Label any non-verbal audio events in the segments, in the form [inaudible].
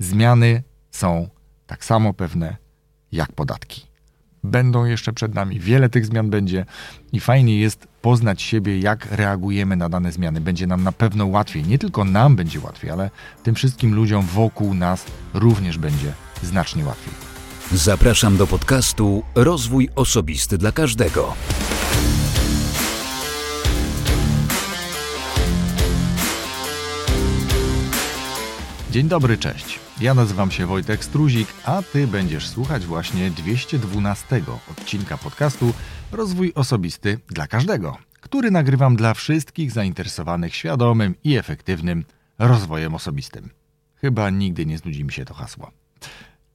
Zmiany są tak samo pewne jak podatki. Będą jeszcze przed nami, wiele tych zmian będzie i fajnie jest poznać siebie, jak reagujemy na dane zmiany. Będzie nam na pewno łatwiej. Nie tylko nam będzie łatwiej, ale tym wszystkim ludziom wokół nas również będzie znacznie łatwiej. Zapraszam do podcastu Rozwój Osobisty dla Każdego. Dzień dobry, cześć. Ja nazywam się Wojtek Struzik, a Ty będziesz słuchać właśnie 212 odcinka podcastu Rozwój Osobisty dla Każdego, który nagrywam dla wszystkich zainteresowanych świadomym i efektywnym rozwojem osobistym. Chyba nigdy nie znudzi mi się to hasło.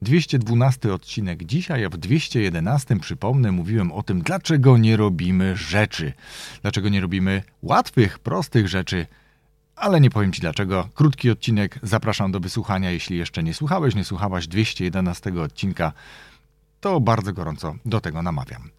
212 odcinek dzisiaj, a w 211 przypomnę, mówiłem o tym, dlaczego nie robimy rzeczy. Dlaczego nie robimy łatwych, prostych rzeczy, ale nie powiem Ci dlaczego. Krótki odcinek, zapraszam do wysłuchania. Jeśli jeszcze nie słuchałeś, nie słuchałaś 211 odcinka, to bardzo gorąco do tego namawiam.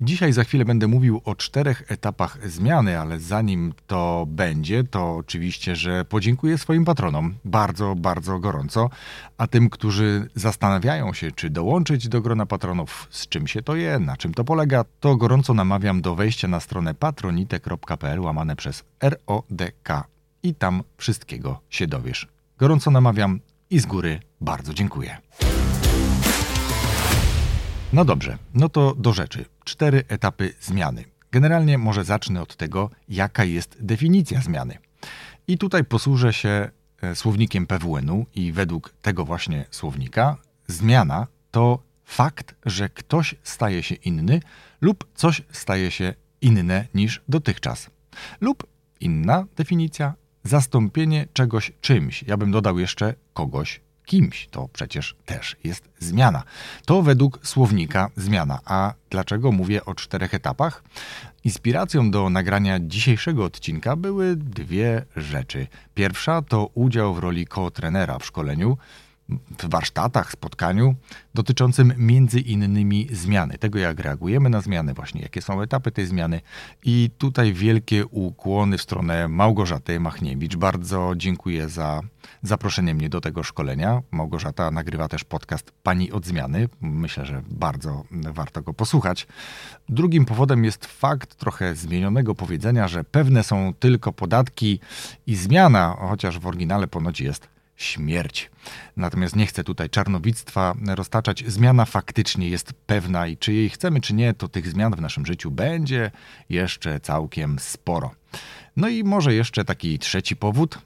Dzisiaj za chwilę będę mówił o czterech etapach zmiany, ale zanim to będzie, to oczywiście, że podziękuję swoim patronom bardzo, bardzo gorąco, a tym, którzy zastanawiają się, czy dołączyć do grona patronów, z czym się to je, na czym to polega, to gorąco namawiam do wejścia na stronę patronite.pl łamane przez RODK i tam wszystkiego się dowiesz. Gorąco namawiam i z góry bardzo dziękuję. No dobrze, no to do rzeczy. Cztery etapy zmiany. Generalnie może zacznę od tego, jaka jest definicja zmiany. I tutaj posłużę się e, słownikiem PWN-u i według tego właśnie słownika zmiana to fakt, że ktoś staje się inny lub coś staje się inne niż dotychczas. Lub inna definicja zastąpienie czegoś czymś. Ja bym dodał jeszcze kogoś kimś. To przecież też jest zmiana. To według słownika zmiana. A dlaczego mówię o czterech etapach? Inspiracją do nagrania dzisiejszego odcinka były dwie rzeczy. Pierwsza to udział w roli ko-trenera w szkoleniu w warsztatach, spotkaniu dotyczącym między innymi zmiany, tego jak reagujemy na zmiany, właśnie jakie są etapy tej zmiany. I tutaj wielkie ukłony w stronę Małgorzaty Machniewicz. Bardzo dziękuję za zaproszenie mnie do tego szkolenia. Małgorzata nagrywa też podcast Pani od Zmiany. Myślę, że bardzo warto go posłuchać. Drugim powodem jest fakt trochę zmienionego powiedzenia, że pewne są tylko podatki i zmiana, chociaż w oryginale ponoć jest śmierć. Natomiast nie chcę tutaj czarnowictwa roztaczać. Zmiana faktycznie jest pewna i czy jej chcemy, czy nie, to tych zmian w naszym życiu będzie jeszcze całkiem sporo. No i może jeszcze taki trzeci powód,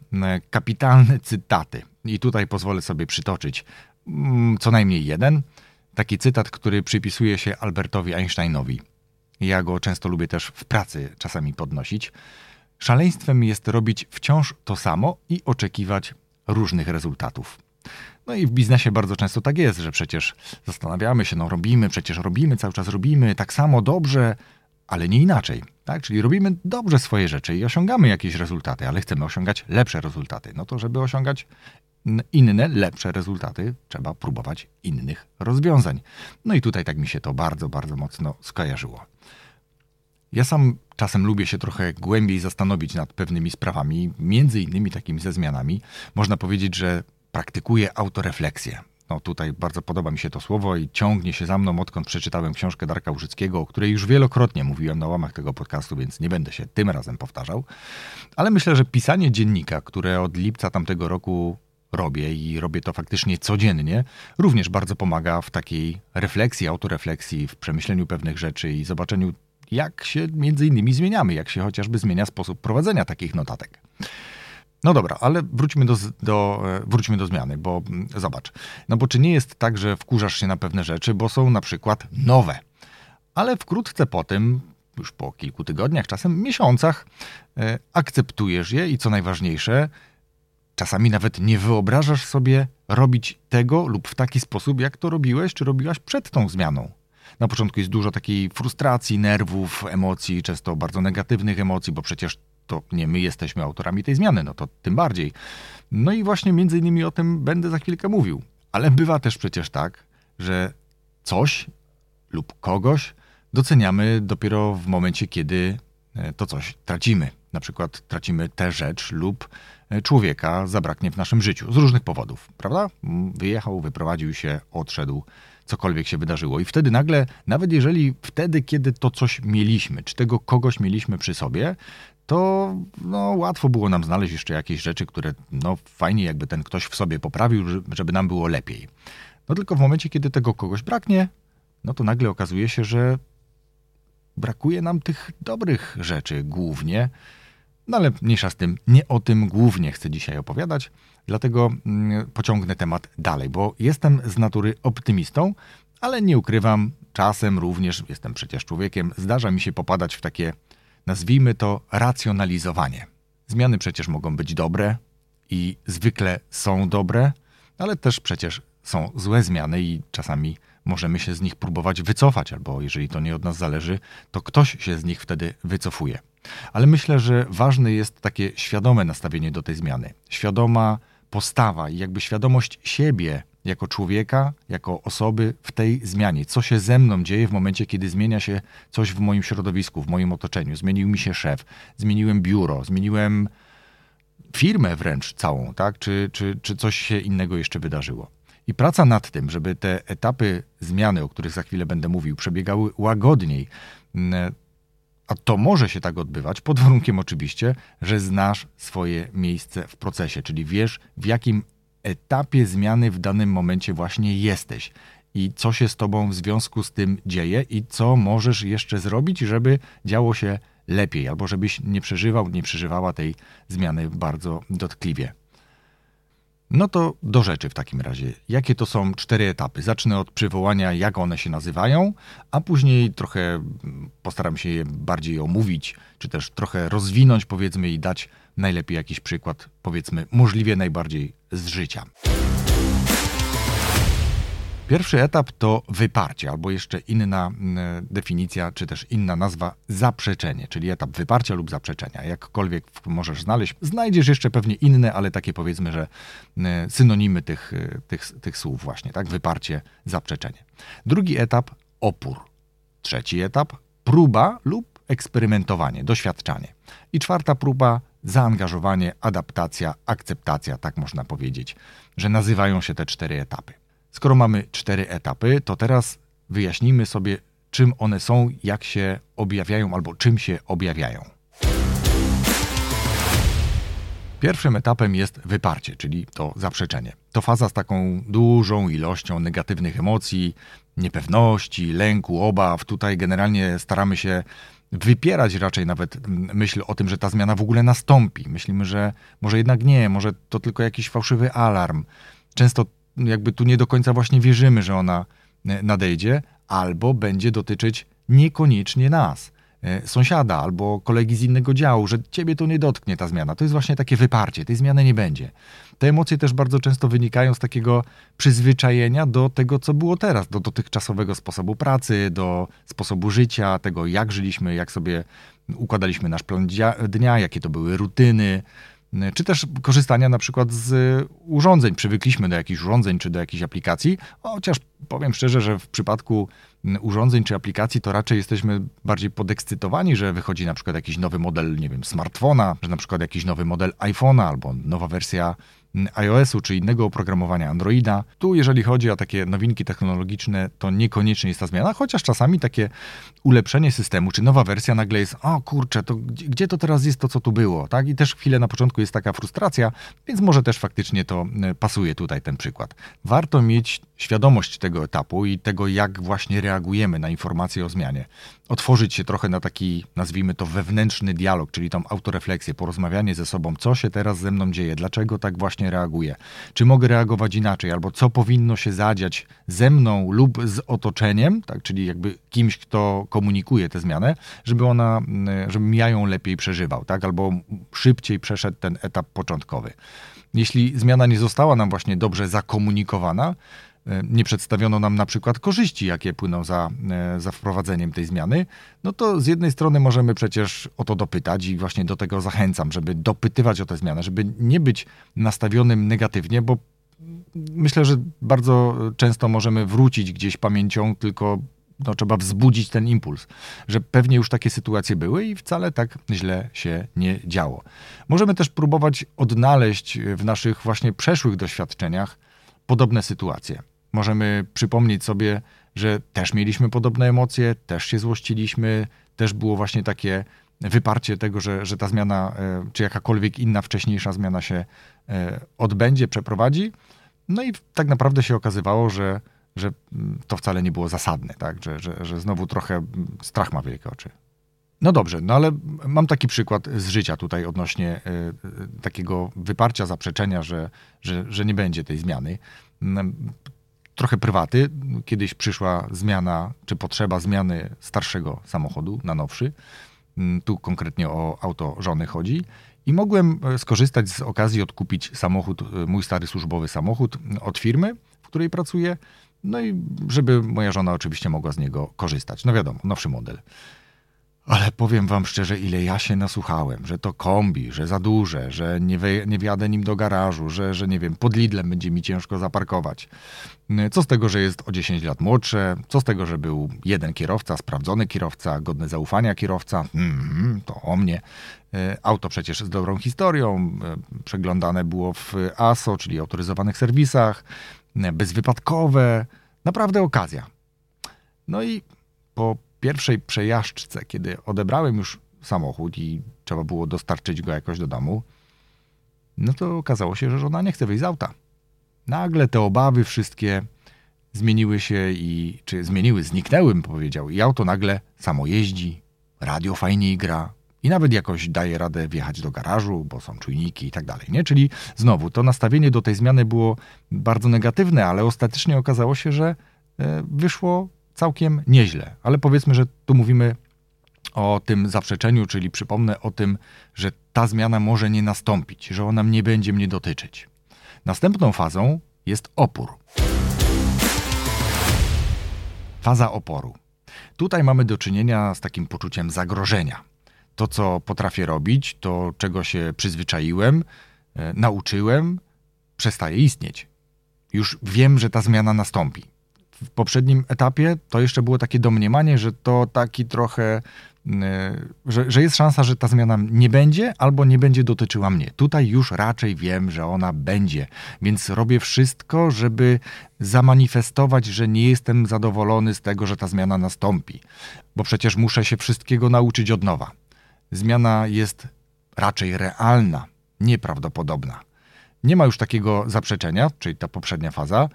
kapitalne cytaty. I tutaj pozwolę sobie przytoczyć mm, co najmniej jeden. Taki cytat, który przypisuje się Albertowi Einsteinowi. Ja go często lubię też w pracy czasami podnosić. Szaleństwem jest robić wciąż to samo i oczekiwać różnych rezultatów. No i w biznesie bardzo często tak jest, że przecież zastanawiamy się, no robimy, przecież robimy, cały czas robimy tak samo dobrze, ale nie inaczej. Tak? Czyli robimy dobrze swoje rzeczy i osiągamy jakieś rezultaty, ale chcemy osiągać lepsze rezultaty. No to, żeby osiągać inne, lepsze rezultaty, trzeba próbować innych rozwiązań. No i tutaj tak mi się to bardzo, bardzo mocno skojarzyło. Ja sam czasem lubię się trochę głębiej zastanowić nad pewnymi sprawami, między innymi takimi ze zmianami. Można powiedzieć, że praktykuję autorefleksję. No tutaj bardzo podoba mi się to słowo i ciągnie się za mną, odkąd przeczytałem książkę Darka Łużyckiego, o której już wielokrotnie mówiłem na łamach tego podcastu, więc nie będę się tym razem powtarzał. Ale myślę, że pisanie dziennika, które od lipca tamtego roku robię i robię to faktycznie codziennie, również bardzo pomaga w takiej refleksji, autorefleksji, w przemyśleniu pewnych rzeczy i zobaczeniu jak się między innymi zmieniamy, jak się chociażby zmienia sposób prowadzenia takich notatek. No dobra, ale wróćmy do, do, e, wróćmy do zmiany, bo zobacz. No bo czy nie jest tak, że wkurzasz się na pewne rzeczy, bo są na przykład nowe, ale wkrótce po tym, już po kilku tygodniach, czasem miesiącach, e, akceptujesz je i co najważniejsze, czasami nawet nie wyobrażasz sobie robić tego lub w taki sposób, jak to robiłeś czy robiłaś przed tą zmianą. Na początku jest dużo takiej frustracji, nerwów, emocji, często bardzo negatywnych emocji, bo przecież to nie my jesteśmy autorami tej zmiany, no to tym bardziej. No i właśnie między innymi o tym będę za chwilkę mówił. Ale bywa też przecież tak, że coś lub kogoś doceniamy dopiero w momencie, kiedy e, to coś tracimy. na przykład tracimy tę rzecz lub e, człowieka zabraknie w naszym życiu z różnych powodów, prawda? Wyjechał, wyprowadził się, odszedł, cokolwiek się wydarzyło. I wtedy nagle, nawet jeżeli wtedy, kiedy to coś mieliśmy, czy tego kogoś mieliśmy przy sobie, to no, łatwo było nam znaleźć jeszcze jakieś rzeczy, które no, fajnie jakby ten ktoś w sobie poprawił, żeby nam było lepiej. No tylko w momencie, kiedy tego kogoś braknie, no to nagle okazuje się, że brakuje nam tych dobrych rzeczy głównie. No ale mniejsza z tym, nie o tym głównie chcę dzisiaj opowiadać, dlatego mm, pociągnę temat dalej, bo jestem z natury optymistą, ale nie ukrywam, czasem również, jestem przecież człowiekiem, zdarza mi się popadać w takie, nazwijmy to, racjonalizowanie. Zmiany przecież mogą być dobre i zwykle są dobre, ale też przecież są złe zmiany i czasami możemy się z nich próbować wycofać, albo jeżeli to nie od nas zależy, to ktoś się z nich wtedy wycofuje. Ale myślę, że ważne jest takie świadome nastawienie do tej zmiany, świadoma postawa i jakby świadomość siebie jako człowieka, jako osoby w tej zmianie. Co się ze mną dzieje w momencie, kiedy zmienia się coś w moim środowisku, w moim otoczeniu. Zmienił mi się szef, zmieniłem biuro, zmieniłem firmę wręcz całą, tak? Czy, czy, czy coś się innego jeszcze wydarzyło. I praca nad tym, żeby te etapy zmiany, o których za chwilę będę mówił, przebiegały łagodniej, mm, a to może się tak odbywać, pod warunkiem oczywiście, że znasz swoje miejsce w procesie, czyli wiesz, w jakim etapie zmiany w danym momencie właśnie jesteś i co się z tobą w związku z tym dzieje i co możesz jeszcze zrobić, żeby działo się lepiej, albo żebyś nie przeżywał, nie przeżywała tej zmiany bardzo dotkliwie. No to do rzeczy w takim razie. Jakie to są cztery etapy? Zacznę od przywołania, jak one się nazywają, a później trochę postaram się je bardziej omówić, czy też trochę rozwinąć, powiedzmy, i dać najlepiej jakiś przykład, powiedzmy, możliwie najbardziej z życia. Pierwszy etap to wyparcie, albo jeszcze inna definicja, czy też inna nazwa zaprzeczenie, czyli etap wyparcia lub zaprzeczenia. Jakkolwiek możesz znaleźć, znajdziesz jeszcze pewnie inne, ale takie powiedzmy, że synonimy tych, tych, tych słów właśnie, tak? Wyparcie, zaprzeczenie. Drugi etap opór. Trzeci etap próba lub eksperymentowanie, doświadczanie. I czwarta próba zaangażowanie, adaptacja, akceptacja, tak można powiedzieć, że nazywają się te cztery etapy. Skoro mamy cztery etapy, to teraz wyjaśnijmy sobie, czym one są, jak się objawiają albo czym się objawiają. Pierwszym etapem jest wyparcie, czyli to zaprzeczenie. To faza z taką dużą ilością negatywnych emocji, niepewności, lęku, obaw. Tutaj generalnie staramy się wypierać raczej nawet myśl o tym, że ta zmiana w ogóle nastąpi. Myślimy, że może jednak nie, może to tylko jakiś fałszywy alarm. Często jakby tu nie do końca właśnie wierzymy, że ona e, nadejdzie, albo będzie dotyczyć niekoniecznie nas, e, sąsiada albo kolegi z innego działu, że ciebie to nie dotknie ta zmiana. To jest właśnie takie wyparcie, tej zmiany nie będzie. Te emocje też bardzo często wynikają z takiego przyzwyczajenia do tego, co było teraz, do dotychczasowego sposobu pracy, do sposobu życia, tego jak żyliśmy, jak sobie układaliśmy nasz plan dnia, jakie to były rutyny, czy też korzystania na przykład z urządzeń. Przywykliśmy do jakichś urządzeń czy do jakichś aplikacji, chociaż powiem szczerze, że w przypadku urządzeń czy aplikacji to raczej jesteśmy bardziej podekscytowani, że wychodzi na przykład jakiś nowy model, nie wiem, smartfona, że na przykład jakiś nowy model iPhone'a albo nowa wersja iOS-u czy innego oprogramowania Androida. Tu, jeżeli chodzi o takie nowinki technologiczne, to niekoniecznie jest ta zmiana, chociaż czasami takie ulepszenie systemu, czy nowa wersja nagle jest, o kurczę, to gdzie to teraz jest to, co tu było, tak? I też chwilę na początku jest taka frustracja, więc może też faktycznie to e, pasuje tutaj ten przykład. Warto mieć świadomość tego etapu i tego, jak właśnie reagujemy na informacje o zmianie. Otworzyć się trochę na taki, nazwijmy to, wewnętrzny dialog, czyli tą autorefleksję, porozmawianie ze sobą, co się teraz ze mną dzieje, dlaczego tak właśnie reaguję, czy mogę reagować inaczej, albo co powinno się zadziać ze mną lub z otoczeniem, tak, czyli jakby kimś, kto komunikuje tę zmianę, żeby ona, żebym ja ją lepiej przeżywał, tak, albo szybciej przeszedł ten etap początkowy. Jeśli zmiana nie została nam właśnie dobrze zakomunikowana, E, nie przedstawiono nam na przykład korzyści, jakie płyną za, e, za wprowadzeniem tej zmiany, no to z jednej strony możemy przecież o to dopytać i właśnie do tego zachęcam, żeby dopytywać o tę zmianę, żeby nie być nastawionym negatywnie, bo myślę, że bardzo często możemy wrócić gdzieś pamięcią tylko no, trzeba wzbudzić ten impuls, że pewnie już takie sytuacje były i wcale tak źle się nie działo. Możemy też próbować odnaleźć w naszych właśnie przeszłych doświadczeniach podobne sytuacje. Możemy przypomnieć sobie, że też mieliśmy podobne emocje, też się złościliśmy, też było właśnie takie wyparcie tego, że, że ta zmiana, e, czy jakakolwiek inna wcześniejsza zmiana się e, odbędzie, przeprowadzi. No i tak naprawdę się okazywało, że, że to wcale nie było zasadne, tak? że, że, że znowu trochę strach ma wielkie oczy. No dobrze, no ale mam taki przykład z życia tutaj odnośnie y, takiego wyparcia, zaprzeczenia, że, że, że nie będzie tej zmiany. Trochę prywaty. Kiedyś przyszła zmiana, czy potrzeba zmiany starszego samochodu na nowszy. Tu konkretnie o auto żony chodzi. I mogłem e, skorzystać z okazji odkupić samochód, e, mój stary służbowy samochód od firmy, w której pracuję. No i żeby moja żona oczywiście mogła z niego korzystać. No wiadomo, nowszy model. Ale powiem wam szczerze, ile ja się nasłuchałem, że to kombi, że za duże, że nie, wy, nie wjadę nim do garażu, że, że nie wiem, pod Lidlem będzie mi ciężko zaparkować. Co z tego, że jest o 10 lat młodsze? Co z tego, że był jeden kierowca, sprawdzony kierowca, godny zaufania kierowca? Mm, to o mnie. E, auto przecież z dobrą historią, e, przeglądane było w ASO, czyli autoryzowanych serwisach, bezwypadkowe. Naprawdę okazja. No i po pierwszej przejażdżce, kiedy odebrałem już samochód i trzeba było dostarczyć go jakoś do domu, no to okazało się, że żona nie chce wyjść z auta. Nagle te obawy wszystkie zmieniły się i, czy zmieniły, zniknęły, bym powiedział. I auto nagle samo jeździ, radio fajniej gra i nawet jakoś daje radę wjechać do garażu, bo są czujniki i tak dalej, nie? Czyli znowu, to nastawienie do tej zmiany było bardzo negatywne, ale ostatecznie okazało się, że e, wyszło całkiem nieźle. Ale powiedzmy, że tu mówimy o tym zaprzeczeniu, czyli przypomnę o tym, że ta zmiana może nie nastąpić, że ona nie będzie mnie dotyczyć. Następną fazą jest opór. Faza oporu. Tutaj mamy do czynienia z takim poczuciem zagrożenia. To, co potrafię robić, to czego się przyzwyczaiłem, e, nauczyłem, przestaje istnieć. Już wiem, że ta zmiana nastąpi w poprzednim etapie to jeszcze było takie domniemanie, że to taki trochę, e, że, że jest szansa, że ta zmiana nie będzie albo nie będzie dotyczyła mnie. Tutaj już raczej wiem, że ona będzie, więc robię wszystko, żeby zamanifestować, że nie jestem zadowolony z tego, że ta zmiana nastąpi, bo przecież muszę się wszystkiego nauczyć od nowa. Zmiana jest raczej realna, nieprawdopodobna. Nie ma już takiego zaprzeczenia, czyli ta poprzednia faza,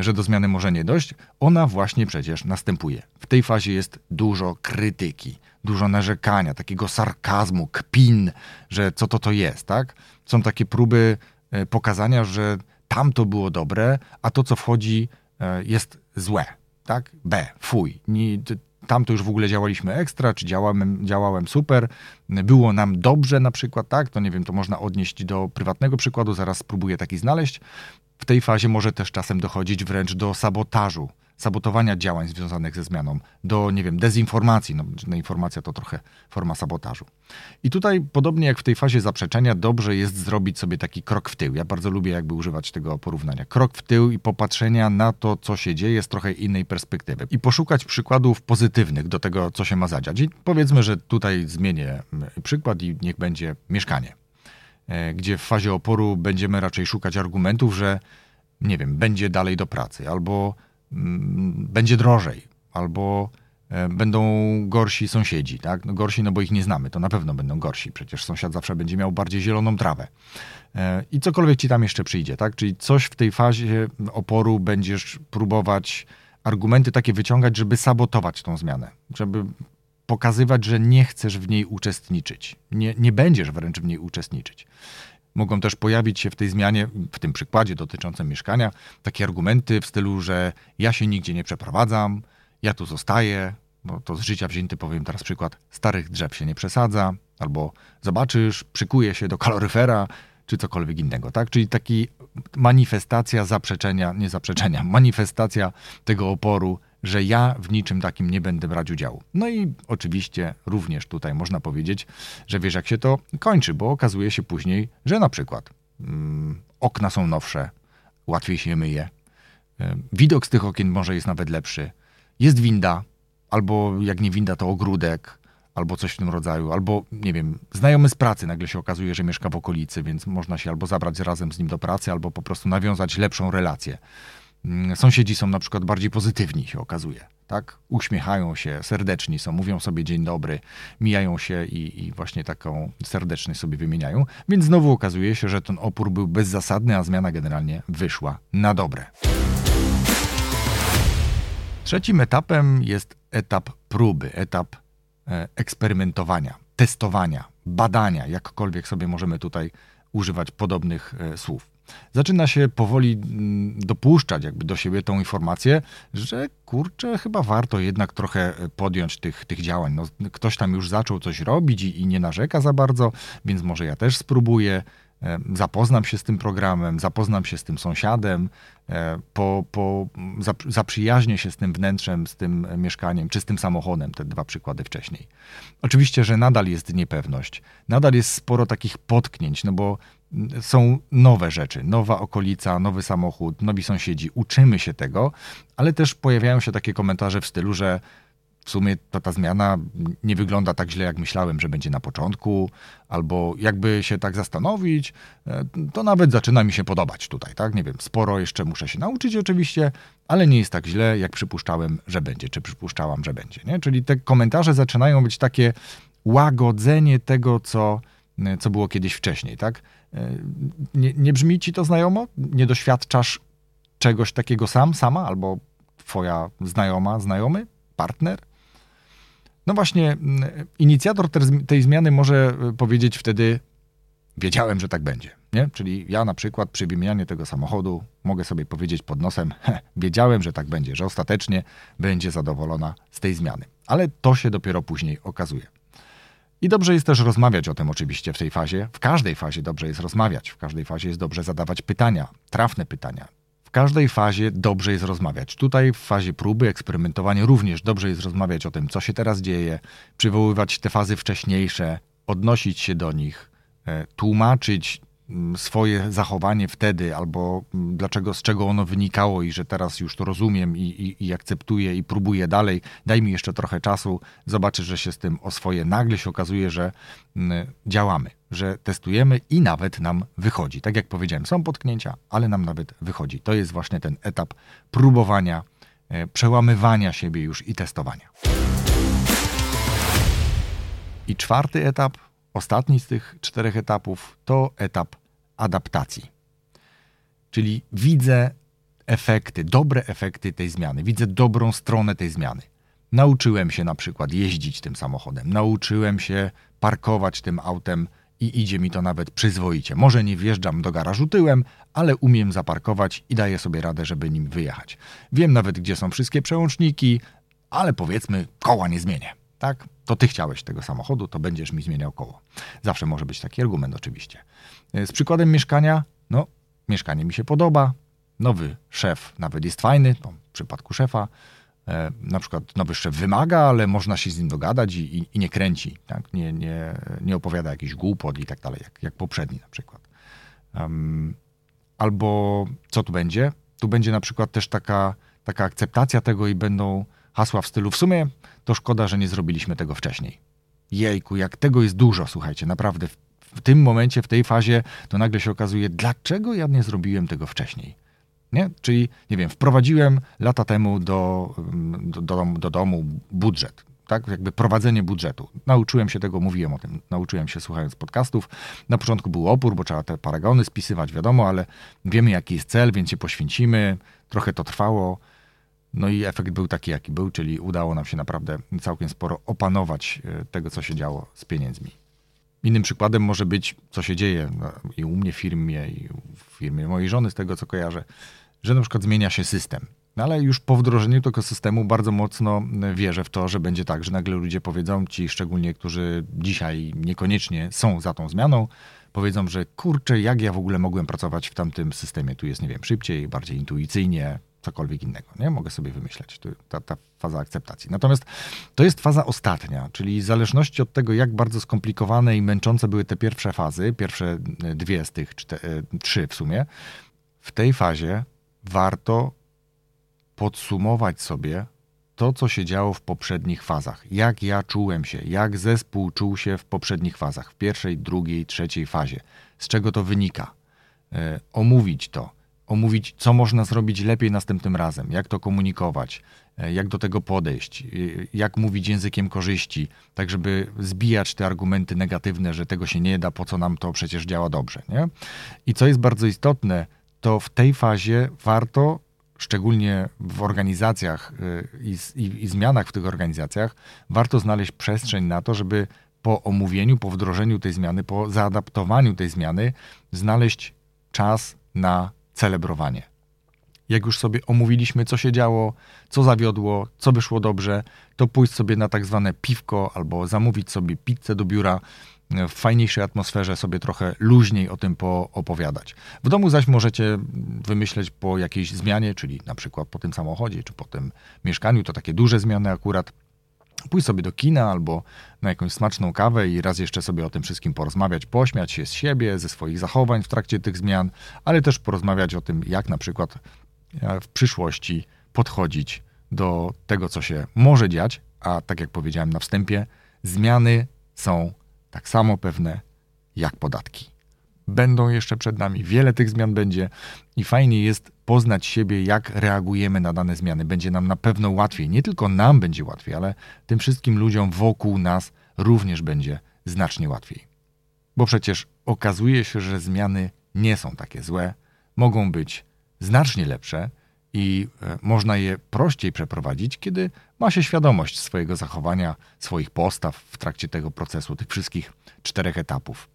że do zmiany może nie dojść, ona właśnie przecież następuje. W tej fazie jest dużo krytyki, dużo narzekania, takiego sarkazmu, kpin, że co to to jest, tak? Są takie próby e, pokazania, że tamto było dobre, a to, co wchodzi, e, jest złe, tak? B, fuj. Tam to już w ogóle działaliśmy ekstra, czy działałem, działałem super, było nam dobrze na przykład, tak? To nie wiem, to można odnieść do prywatnego przykładu, zaraz spróbuję taki znaleźć. W tej fazie może też czasem dochodzić wręcz do sabotażu, sabotowania działań związanych ze zmianą, do, nie wiem, dezinformacji. No, no, informacja to trochę forma sabotażu. I tutaj, podobnie jak w tej fazie zaprzeczenia, dobrze jest zrobić sobie taki krok w tył. Ja bardzo lubię jakby używać tego porównania. Krok w tył i popatrzenia na to, co się dzieje z trochę innej perspektywy. I poszukać przykładów pozytywnych do tego, co się ma zadziać. I powiedzmy, że tutaj zmienię mm, przykład i niech będzie mieszkanie. E, gdzie w fazie oporu będziemy raczej szukać argumentów, że nie wiem, będzie dalej do pracy, albo mm, będzie drożej, albo e, będą gorsi sąsiedzi, tak? No gorsi, no bo ich nie znamy, to na pewno będą gorsi. Przecież sąsiad zawsze będzie miał bardziej zieloną trawę. E, I cokolwiek ci tam jeszcze przyjdzie, tak? Czyli coś w tej fazie oporu będziesz próbować argumenty takie wyciągać, żeby sabotować tą zmianę, żeby pokazywać, że nie chcesz w niej uczestniczyć. Nie, nie będziesz wręcz w niej uczestniczyć. Mogą też pojawić się w tej zmianie, w tym przykładzie dotyczącym mieszkania, takie argumenty w stylu, że ja się nigdzie nie przeprowadzam, ja tu zostaję, bo to z życia wzięty powiem teraz przykład, starych drzew się nie przesadza, albo zobaczysz, przykuje się do kaloryfera, czy cokolwiek innego, tak? Czyli taki manifestacja zaprzeczenia, nie zaprzeczenia, [laughs] manifestacja tego oporu że ja w niczym takim nie będę brać udziału. No i oczywiście również tutaj można powiedzieć, że wiesz jak się to kończy, bo okazuje się później, że na przykład mm, okna są nowsze, łatwiej się myje, widok z tych okien może jest nawet lepszy, jest winda, albo jak nie winda, to ogródek, albo coś w tym rodzaju, albo nie wiem, znajomy z pracy nagle się okazuje, że mieszka w okolicy, więc można się albo zabrać razem z nim do pracy, albo po prostu nawiązać lepszą relację. Mm, sąsiedzi są na przykład bardziej pozytywni, się okazuje. Tak? Uśmiechają się, serdeczni są, mówią sobie dzień dobry, mijają się i, i właśnie taką serdeczność sobie wymieniają. Więc znowu okazuje się, że ten opór był bezzasadny, a zmiana generalnie wyszła na dobre. Trzecim etapem jest etap próby, etap e, eksperymentowania, testowania, badania, jakkolwiek sobie możemy tutaj używać podobnych e, słów. Zaczyna się powoli mm, dopuszczać jakby do siebie tą informację, że kurczę, chyba warto jednak trochę e, podjąć tych, tych działań. No, ktoś tam już zaczął coś robić i, i nie narzeka za bardzo, więc może ja też spróbuję zapoznam się z tym programem, zapoznam się z tym sąsiadem, e, po, po, zaprzyjaźnię się z tym wnętrzem, z tym mieszkaniem, czy z tym samochodem, te dwa przykłady wcześniej. Oczywiście, że nadal jest niepewność, nadal jest sporo takich potknięć, no bo są nowe rzeczy, nowa okolica, nowy samochód, nowi sąsiedzi, uczymy się tego, ale też pojawiają się takie komentarze w stylu, że w sumie ta, ta zmiana nie wygląda tak źle, jak myślałem, że będzie na początku, albo jakby się tak zastanowić, e, to nawet zaczyna mi się podobać tutaj, tak? Nie wiem, sporo jeszcze muszę się nauczyć oczywiście, ale nie jest tak źle, jak przypuszczałem, że będzie, czy przypuszczałam, że będzie, nie? Czyli te komentarze zaczynają być takie łagodzenie tego, co, co było kiedyś wcześniej, tak? E, nie, nie brzmi ci to znajomo? Nie doświadczasz czegoś takiego sam, sama, albo twoja znajoma, znajomy, partner? No właśnie, mm, inicjator tej zmiany może y, powiedzieć wtedy, wiedziałem, że tak będzie. Nie? Czyli ja na przykład przy wymianie tego samochodu mogę sobie powiedzieć pod nosem, wiedziałem, że tak będzie, że ostatecznie będzie zadowolona z tej zmiany. Ale to się dopiero później okazuje. I dobrze jest też rozmawiać o tym oczywiście w tej fazie. W każdej fazie dobrze jest rozmawiać, w każdej fazie jest dobrze zadawać pytania, trafne pytania. W każdej fazie dobrze jest rozmawiać. Tutaj w fazie próby, eksperymentowania również dobrze jest rozmawiać o tym, co się teraz dzieje, przywoływać te fazy wcześniejsze, odnosić się do nich, e, tłumaczyć swoje zachowanie wtedy, albo mm, dlaczego, z czego ono wynikało i że teraz już to rozumiem i, i, i akceptuję i próbuję dalej. Daj mi jeszcze trochę czasu, zobaczysz, że się z tym oswoję. Nagle się okazuje, że mm, działamy że testujemy i nawet nam wychodzi. Tak jak powiedziałem, są potknięcia, ale nam nawet wychodzi. To jest właśnie ten etap próbowania, e, przełamywania siebie już i testowania. I czwarty etap, ostatni z tych czterech etapów, to etap adaptacji. Czyli widzę efekty, dobre efekty tej zmiany, widzę dobrą stronę tej zmiany. Nauczyłem się na przykład jeździć tym samochodem, nauczyłem się parkować tym autem i idzie mi to nawet przyzwoicie. Może nie wjeżdżam do garażu tyłem, ale umiem zaparkować i daję sobie radę, żeby nim wyjechać. Wiem nawet, gdzie są wszystkie przełączniki, ale powiedzmy, koła nie zmienię. Tak? To ty chciałeś tego samochodu, to będziesz mi zmieniał koło. Zawsze może być taki argument, oczywiście. E, z przykładem mieszkania, no, mieszkanie mi się podoba, nowy szef nawet jest fajny, no, w przypadku szefa, E, na przykład nowy szef wymaga, ale można się z nim dogadać i, i, i nie kręci, tak? nie, nie, nie opowiada jakichś głupot i tak dalej, jak, jak poprzedni na przykład. Um, albo co tu będzie? Tu będzie na przykład też taka, taka akceptacja tego i będą hasła w stylu w sumie to szkoda, że nie zrobiliśmy tego wcześniej. Jejku, jak tego jest dużo, słuchajcie, naprawdę w, w tym momencie, w tej fazie, to nagle się okazuje, dlaczego ja nie zrobiłem tego wcześniej. Nie? Czyli, nie wiem, wprowadziłem lata temu do, do, do, do domu budżet, tak? Jakby prowadzenie budżetu. Nauczyłem się tego, mówiłem o tym, nauczyłem się słuchając podcastów. Na początku był opór, bo trzeba te paragony spisywać, wiadomo, ale wiemy jaki jest cel, więc się poświęcimy. Trochę to trwało. No i efekt był taki, jaki był, czyli udało nam się naprawdę całkiem sporo opanować e, tego, co się działo z pieniędzmi. Innym przykładem może być, co się dzieje no, i u mnie w firmie, i w firmie mojej żony, z tego co kojarzę że na przykład zmienia się system. No ale już po wdrożeniu tego systemu bardzo mocno wierzę w to, że będzie tak, że nagle ludzie powiedzą, ci szczególnie, którzy dzisiaj niekoniecznie są za tą zmianą, powiedzą, że kurczę, jak ja w ogóle mogłem pracować w tamtym systemie. Tu jest, nie wiem, szybciej, bardziej intuicyjnie, cokolwiek innego. Nie mogę sobie wymyśleć. Ta, ta faza akceptacji. Natomiast to jest faza ostatnia, czyli w zależności od tego, jak bardzo skomplikowane i męczące były te pierwsze fazy, pierwsze dwie z tych cztery, trzy w sumie, w tej fazie warto podsumować sobie to, co się działo w poprzednich fazach. Jak ja czułem się, jak zespół czuł się w poprzednich fazach, w pierwszej, drugiej, trzeciej fazie. Z czego to wynika? E, omówić to, omówić, co można zrobić lepiej następnym razem, jak to komunikować, e, jak do tego podejść, e, jak mówić językiem korzyści, tak żeby zbijać te argumenty negatywne, że tego się nie da, po co nam to przecież działa dobrze. Nie? I co jest bardzo istotne, to w tej fazie warto, szczególnie w organizacjach i, i, i zmianach w tych organizacjach, warto znaleźć przestrzeń na to, żeby po omówieniu, po wdrożeniu tej zmiany, po zaadaptowaniu tej zmiany, znaleźć czas na celebrowanie. Jak już sobie omówiliśmy, co się działo, co zawiodło, co wyszło dobrze, to pójść sobie na tak zwane piwko albo zamówić sobie pizzę do biura, w fajniejszej atmosferze sobie trochę luźniej o tym poopowiadać. W domu zaś możecie wymyśleć po jakiejś zmianie, czyli na przykład po tym samochodzie, czy po tym mieszkaniu, to takie duże zmiany akurat, pójść sobie do kina albo na jakąś smaczną kawę i raz jeszcze sobie o tym wszystkim porozmawiać, pośmiać się z siebie, ze swoich zachowań w trakcie tych zmian, ale też porozmawiać o tym, jak na przykład e, w przyszłości podchodzić do tego, co się może dziać, a tak jak powiedziałem na wstępie, zmiany są tak samo pewne jak podatki. Będą jeszcze przed nami, wiele tych zmian będzie i fajnie jest poznać siebie, jak reagujemy na dane zmiany. Będzie nam na pewno łatwiej. Nie tylko nam będzie łatwiej, ale tym wszystkim ludziom wokół nas również będzie znacznie łatwiej. Bo przecież okazuje się, że zmiany nie są takie złe, mogą być znacznie lepsze i e, można je prościej przeprowadzić, kiedy ma się świadomość swojego zachowania, swoich postaw w trakcie tego procesu, tych wszystkich czterech etapów.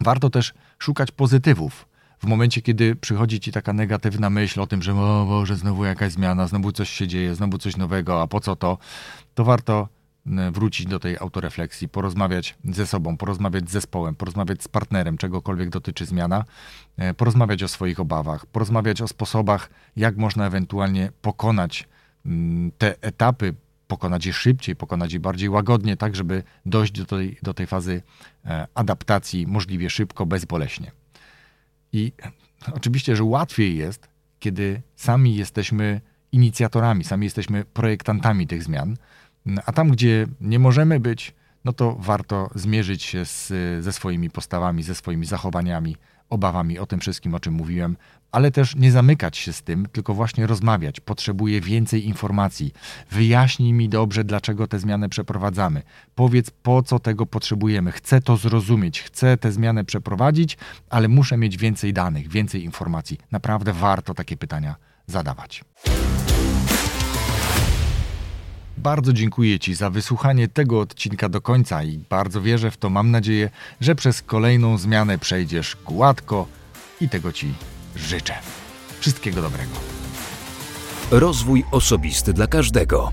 Warto też szukać pozytywów. W momencie, kiedy przychodzi ci taka negatywna myśl o tym, że o Boże, znowu jakaś zmiana, znowu coś się dzieje, znowu coś nowego, a po co to, to warto wrócić do tej autorefleksji, porozmawiać ze sobą, porozmawiać z zespołem, porozmawiać z partnerem, czegokolwiek dotyczy zmiana, e, porozmawiać o swoich obawach, porozmawiać o sposobach, jak można ewentualnie pokonać te etapy, pokonać je szybciej, pokonać je bardziej łagodnie, tak żeby dojść do tej, do tej fazy e, adaptacji możliwie szybko, bezboleśnie. I oczywiście, że łatwiej jest, kiedy sami jesteśmy inicjatorami, sami jesteśmy projektantami tych zmian, a tam, gdzie nie możemy być, no to warto zmierzyć się z, ze swoimi postawami, ze swoimi zachowaniami, obawami o tym wszystkim, o czym mówiłem, ale też nie zamykać się z tym, tylko właśnie rozmawiać. Potrzebuję więcej informacji. Wyjaśnij mi dobrze, dlaczego te zmiany przeprowadzamy. Powiedz, po co tego potrzebujemy. Chcę to zrozumieć, chcę tę zmianę przeprowadzić, ale muszę mieć więcej danych, więcej informacji. Naprawdę warto takie pytania zadawać. Bardzo dziękuję Ci za wysłuchanie tego odcinka do końca i bardzo wierzę w to. Mam nadzieję, że przez kolejną zmianę przejdziesz gładko i tego Ci życzę. Wszystkiego dobrego. Rozwój osobisty dla każdego.